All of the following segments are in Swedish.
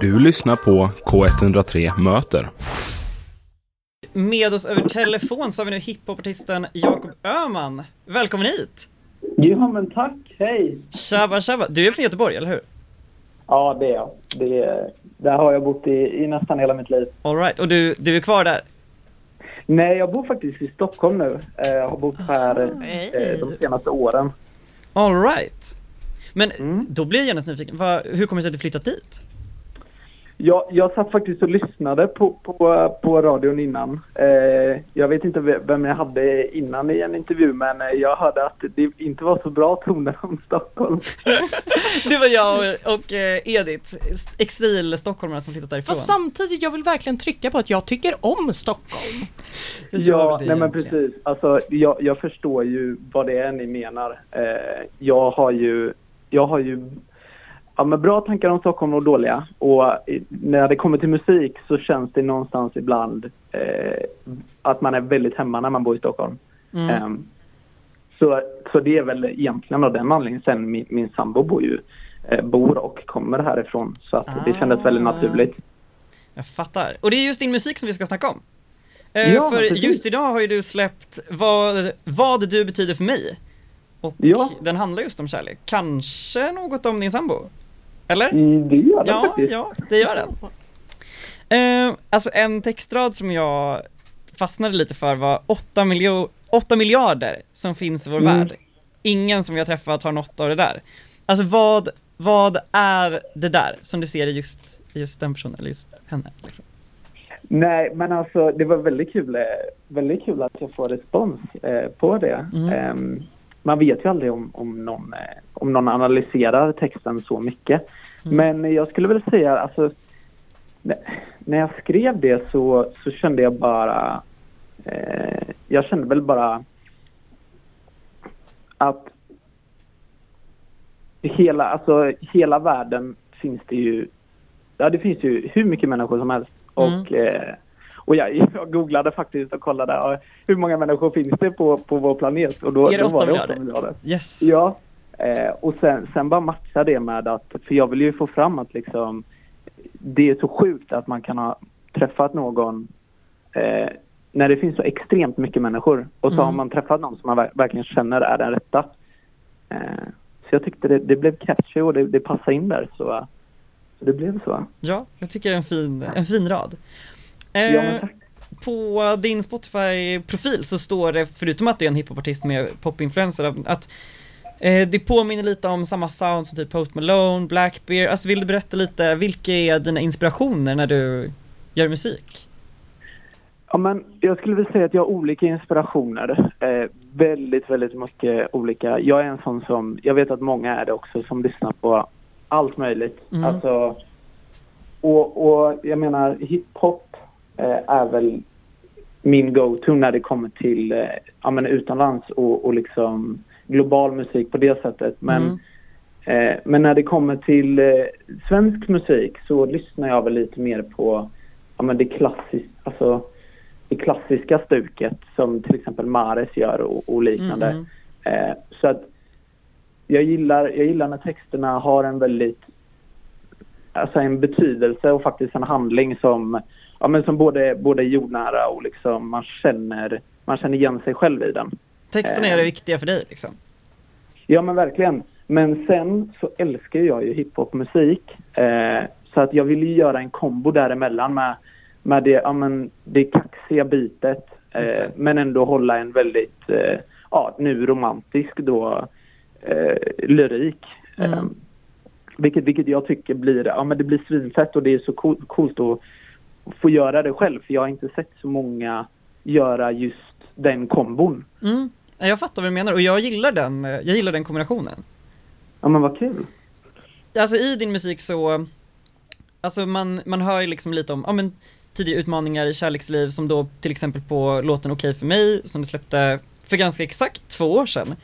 Du lyssnar på K103 Möter. Med oss över telefon så har vi nu hiphopartisten Jakob Öhman. Välkommen hit! Ja, men tack. Hej! Tjaba tjaba! Du är från Göteborg, eller hur? Ja, det är jag. Det är, där har jag bott i, i nästan hela mitt liv. All right. och du, du är kvar där? Nej, jag bor faktiskt i Stockholm nu. Eh, Jag har bott här eh, de senaste åren. All right. Men Mm. då blir jag genast nyfiken. Va, hur kommer det sig att du flyttat dit? Jag, jag satt faktiskt och lyssnade på, på, på radion innan. Eh, jag vet inte ve- vem jag hade innan i en intervju, men eh, jag hörde att det inte var så bra toner om Stockholm. Det var jag och, eh, Edith, exil-stockholmare som flyttat därifrån. Fast samtidigt, jag vill verkligen trycka på att jag tycker om Stockholm. Ja, nej men precis. Alltså, jag, jag förstår ju vad det är ni menar. Eh, jag har ju, jag har ju ja, men bra tankar om Stockholm och dåliga. Och i- när det kommer till musik så känns det någonstans ibland eh, att man är väldigt hemma när man bor i Stockholm. Mm. Ehm, så, så det är väl egentligen av den anledningen. Sen min, min sambo bor ju, eh, bor och kommer härifrån. Så att det kändes väldigt Ah. naturligt. Jag fattar. Och det är just din musik som vi ska snacka om. Eh, Ja, för precis. just idag har ju du släppt vad, vad du betyder för mig. Och Ja. den handlar just om kärlek. Kanske något om din sambo? Eller? Mm, Det gör det Ja, faktiskt. ja, det gör den. Eh, alltså en textrad som jag fastnade lite för var 8, miljo- 8 miljarder som finns i vår Mm. värld. Ingen som har träffat har något av det där. Alltså vad, vad är det där som du ser i just, just den personen, eller just henne? Liksom? Nej, men alltså det var väldigt kul, eh, väldigt kul att jag får respons eh, på det. Mm. Ehm, man vet ju aldrig om, om, någon, eh, om någon analyserar texten så mycket. Mm. Men jag skulle väl säga, alltså, när jag skrev det så, så kände jag bara, eh, jag kände väl bara att hela, alltså, hela världen finns det ju, ja det finns ju hur mycket människor som helst. Mm. Och, eh, och jag, jag googlade faktiskt och kollade ja, hur många människor finns det på, på vår planet och då, Är det då var åtta det miljarder? 8 miljarder. Yes. Ja, eh, och sen, sen bara matcha det med att, för jag vill ju få fram att liksom, det är så sjukt att man kan ha träffat någon eh, när det finns så extremt mycket människor och så Mm. har man träffat någon som man ver- verkligen känner är den rätta. Eh, så jag tyckte det, det blev catchy och det, det passade in där så, så det blev så. Ja, jag tycker det är en fin, en fin rad. Eh, Ja, men tack. på din Spotify-profil så står det, förutom att du är en hiphopartist med popinfluencer, att eh, det påminner lite om samma sound som typ Post Malone, Blackbear. Alltså vill du berätta lite, vilka är dina inspirationer när du gör musik? Ja, men jag skulle vilja säga att jag har olika inspirationer. Eh, väldigt, väldigt mycket olika. Jag är en sån som, jag vet att många är det också, som lyssnar på allt möjligt. Mm. Alltså, och, och jag menar hiphop eh, är väl min go-to när det kommer till eh, ja, men utomlands och, och liksom global musik på det sättet. Men, Mm. eh, men när det kommer till eh, svensk musik så lyssnar jag väl lite mer på ja, men det, klassis, alltså, det klassiska stuket som till exempel Mares gör och, och liknande. Mm, Eh, så att jag gillar, jag gillar när texterna har en väldigt alltså en betydelse och faktiskt en handling som, ja, men som både, både är jordnära och liksom man känner, man känner igen sig själv i den. Texterna är det viktiga för dig liksom. Ja men verkligen. Men sen så älskar jag ju hiphopmusik. Eh, så att jag vill ju göra en kombo däremellan med, med det, ja, men det kaxiga bitet. Eh, men ändå hålla en väldigt, eh, ja nu romantisk då, eh, lyrik. Mm. Eh, vilket, vilket jag tycker blir, ja men det blir svinfett och det är så cool, coolt att få göra det själv. För jag har inte sett så många göra just den kombon. Mm. Jag fattar vad du menar och jag gillar den, jag gillar den kombinationen. Ja men vad kul. Alltså i din musik så, alltså man, man hör ju liksom lite om, ja men tidiga utmaningar i kärleksliv som då till exempel på låten Okej för mig som du släppte för ganska exakt två år sedan.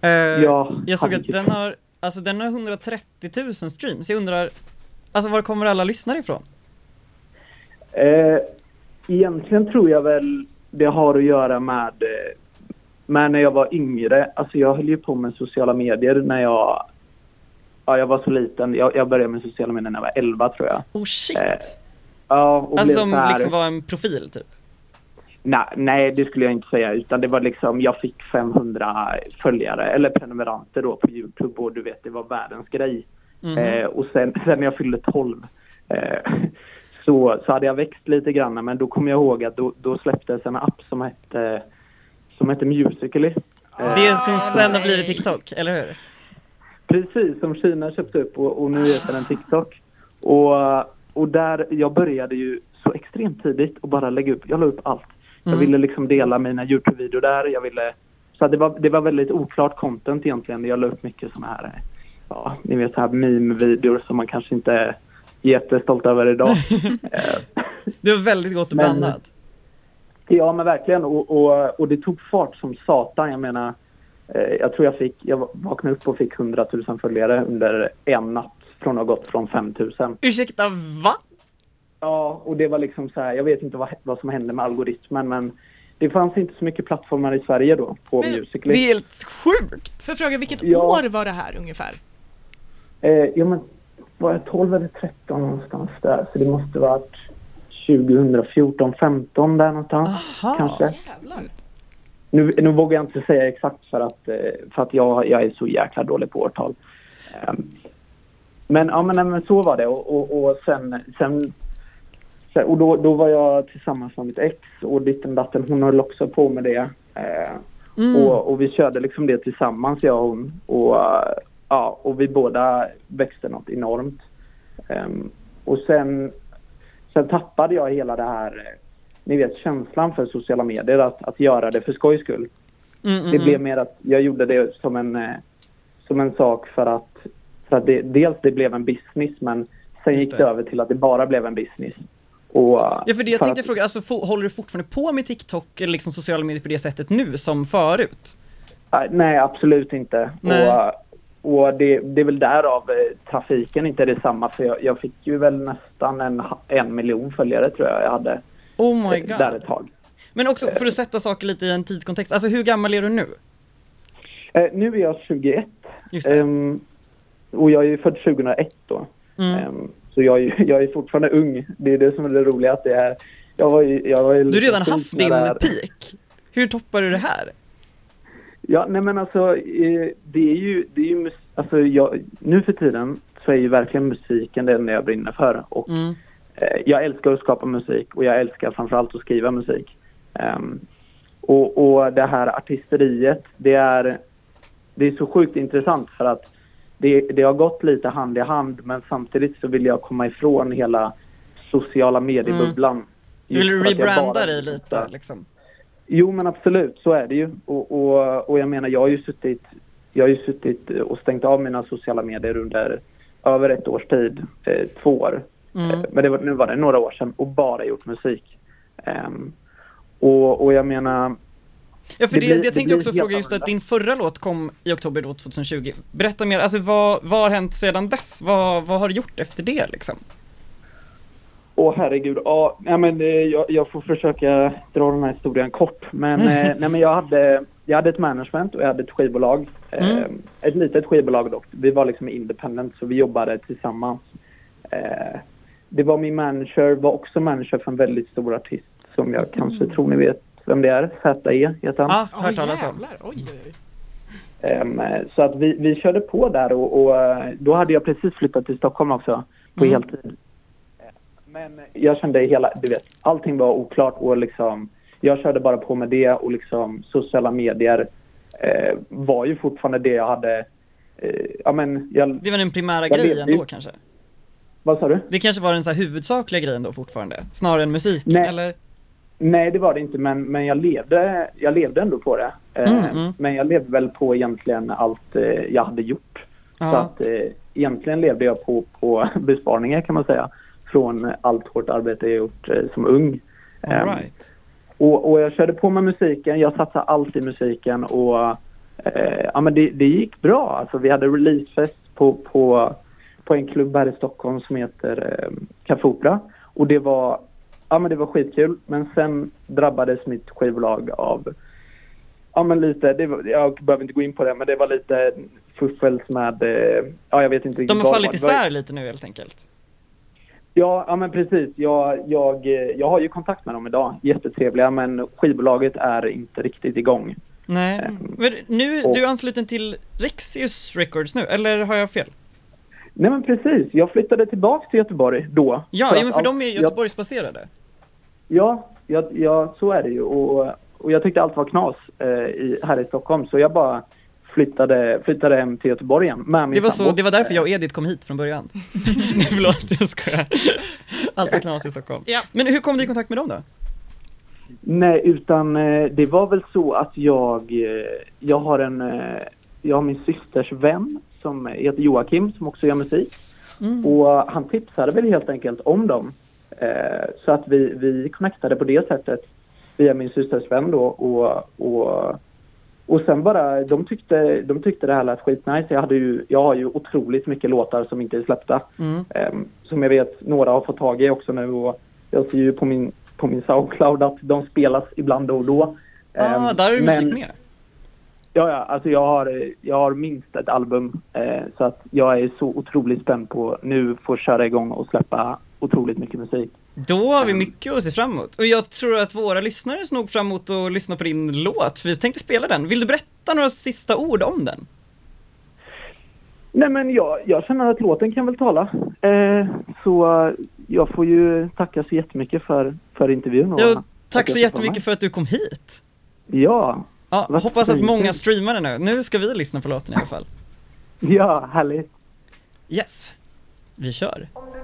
Eh, Ja, jag såg att den har, alltså den har 130 000 streams, jag undrar, alltså var kommer alla lyssnare ifrån? Eh, egentligen tror jag väl det har att göra med, eh, med när jag var yngre. Alltså jag höll ju på med sociala medier när jag ja, jag var så liten. Jag, jag började med sociala medier när jag var 11 tror jag. Oh shit! Eh, Ja, och alltså som här, liksom var en profil typ? nej, nej, det skulle jag inte säga. Utan det var liksom, jag fick 500 följare, eller prenumeranter då på Youtube och du vet, det var världens grej. Mhm. Eh, och sen, sen när jag fyllde 12 eh, så, så hade jag växt lite grann men då kom jag ihåg att då, då släpptes en app som hette, som hette Musical.ly. Det som sen har blivit TikTok, eller hur? Precis, som Kina köpte upp och, och nu heter den TikTok. Och, och där, jag började ju så extremt tidigt och bara lägga upp, jag la upp allt. Jag Mm. ville liksom dela mina Youtube-videor där, jag ville, så det var, det var väldigt oklart content egentligen. Jag la upp mycket sådana här, ja, ni vet så här meme-videor som man kanske inte jättestolt över idag. Eh, Det var väldigt gott Men- blandat. Ja men verkligen och, och, och det tog fart som satan. Jag menar, eh, jag tror jag fick, jag vaknade upp och fick 100 000 följare under en natt från att ha gått från 5 000. Ursäkta, va? Ja, och det var liksom så här, jag vet inte vad, vad som hände med algoritmen men det fanns inte så mycket plattformar i Sverige då på Men Musical.ly. Det är helt sjukt! Får jag fråga, vilket Ja. år var det här ungefär? Eh, ja men var jag 12 eller 13 någonstans där så det måste varit 2014, 15 där någonstans Aha. kanske. Jävlar. Nu, nu vågar jag inte säga exakt för att, eh, för att jag, jag är så jäkla dålig på årtal. Ehm, Men, ja, men, men så var det och, och, och sen, sen, sen och då, då var jag tillsammans med mitt ex och ditten datten, hon höll också på med det. Eh, Mm. och, och vi körde liksom det tillsammans jag och hon. Och, eh, ja, och vi båda växte något enormt. Ehm, och sen, sen tappade jag hela det här, eh, ni vet känslan för sociala medier, att, att göra det för skojs skull. Mm, mm, Det blev mm. mer att jag gjorde det som en, eh, som en sak för att, för att det, dels det blev en business men sen gick det. det över till att det bara blev en business. Och, eh, Ja, för det jag för tänkte att- fråga, alltså håller du fortfarande på med TikTok eller liksom sociala medier på det sättet nu som förut? Nej, Nej, absolut inte. Nej. Och, och det, det är väl därav eh, trafiken inte är detsamma för jag, jag fick ju väl nästan en, en miljon följare tror jag jag hade Oh my eh, god. där ett tag. Men också för att sätta saker lite i en tidskontext, alltså hur gammal är du nu? Eh, nu är jag 21 Just ehm, och jag är ju född 2001 då. Mm. Ehm, så jag är, jag är fortfarande ung. Det är det som är det roliga att det är... Jag var ju, jag var ju Du har redan haft din peak. Hur toppar du det här? Ja, nej men alltså eh, det är ju, det är ju alltså jag, nu för tiden så är ju verkligen musiken det enda jag brinner för och Mm. eh, jag älskar att skapa musik och jag älskar framförallt att skriva musik. Ehm, och, och det här artisteriet, det är, det är så sjukt intressant för att det, det har gått lite hand i hand men samtidigt så vill jag komma ifrån hela sociala mediebubblan. Du vill jag rebranda bara- dig lite liksom? Jo men absolut, så är det ju. Och, och, och jag menar jag har ju suttit, jag har ju suttit och stängt av mina sociala medier under över ett års tid, eh, två år. Mm. Eh, Men det var, nu var det några år sedan och bara gjort musik. Ehm, och, och jag menar, Ja, för Det det, blir- det jag tänkte också fråga just att din förra låt kom i oktober då 2020. Berätta mer, alltså vad, vad har hänt sedan dess? Vad, vad har du gjort efter det liksom? Åh herregud, ja, nej, men, eh, jag, jag får försöka dra den här historien kort. Men, eh, nej, men jag, hade, jag hade ett management och jag hade ett skivbolag. Mm. Eh, ett litet skivbolag dock. Vi var liksom independent så vi jobbade tillsammans. Eh, det var min manager, var också manager för en väldigt stor artist som jag kanske tror ni vet vem det är. Z.E. heter han. Ja, Ja, hört talas om. Oj. Ehm, så att vi, vi körde på där och, och då hade jag precis flyttat till Stockholm också på Mm. heltid. Men jag kände hela, du vet, allting var oklart och liksom jag körde bara på med det och liksom sociala medier eh, var ju fortfarande det jag hade, eh, ja men jag, Det var den primära grejen levde då kanske? vad sa du? Det kanske var den så här huvudsakliga grejen då fortfarande? Snarare än musik, Nej. eller? Nej det var det inte men, men jag, levde, jag levde ändå på det. Eh, Mm, mm. Men jag levde väl på egentligen allt eh, jag hade gjort. Så Ja. att eh, egentligen levde jag på, på besparingar kan man säga. Från allt hårt arbete jag gjort eh, som ung. Ehm, right. och, och jag körde på med musiken, jag satsade allt i musiken och eh, ja men det, det gick bra. Alltså vi hade releasefest på, på, på en klubb här i Stockholm som heter eh, Café Opera. Och det var, ja men det var skitkul. Men sen drabbades mitt skivbolag av Ja men lite, det var, jag behöver inte gå in på det men det var lite fuffels med, eh, ja jag vet inte riktigt De har fallit isär lite nu helt enkelt. Ja, ja men precis. Jag, jag, eh, jag har ju kontakt med dem idag. Jättetrevliga, men skivbolaget är inte riktigt igång. Nej, Eh, men nu, och- du är ansluten till Rexius Records nu, eller har jag fel? Nej men precis, jag flyttade tillbaka till Göteborg då. Ja, För ja att men för allt- de är Göteborgsbaserade. Ja, ja, ja, så är det ju. Och, och jag tyckte allt var knas eh, i, här i Stockholm, så jag bara flyttade, flyttade hem till Göteborg igen med min Det var, så, sambo. det var därför jag och Edith kom hit från början. Nej förlåt, jag skojar. Allt var knas i Stockholm. Ja. Men hur kom du i kontakt med dem då? Nej, utan eh, det var väl så att jag, eh, jag har en, eh, jag har min systers vän som heter Joakim som också gör musik. Mm. Och han tipsade väl helt enkelt om dem. Eh, så att vi, vi connectade på det sättet via min systers vän då och, och, och sen bara, de tyckte, de tyckte det här lät skitnice. Jag, hade ju, jag har ju otroligt mycket låtar som inte är släppta. Mm. Ehm, som jag vet några har fått tag i också nu och jag ser ju på min, på min Soundcloud att de spelas ibland då och då. Ah, Ehm, där är det musik med. Ja, ja, alltså jag har, jag har minst ett album eh, så att jag är så otroligt spänd på nu få köra igång och släppa otroligt mycket musik. Då har vi mycket att se fram emot. Och jag tror att våra lyssnare ser nog fram emot att lyssna på din låt, för vi tänkte spela den. Vill du berätta några sista ord om den? Nej men jag, jag känner att låten kan väl tala. Eh, så jag får ju tacka så jättemycket för, för intervjun. och Ja, tack jag så jättemycket för att du kom hit. Ja, Ja, hoppas att många streamar den nu. Nu ska vi lyssna på låten i alla fall. ja, härligt. Yes. Vi kör. Om du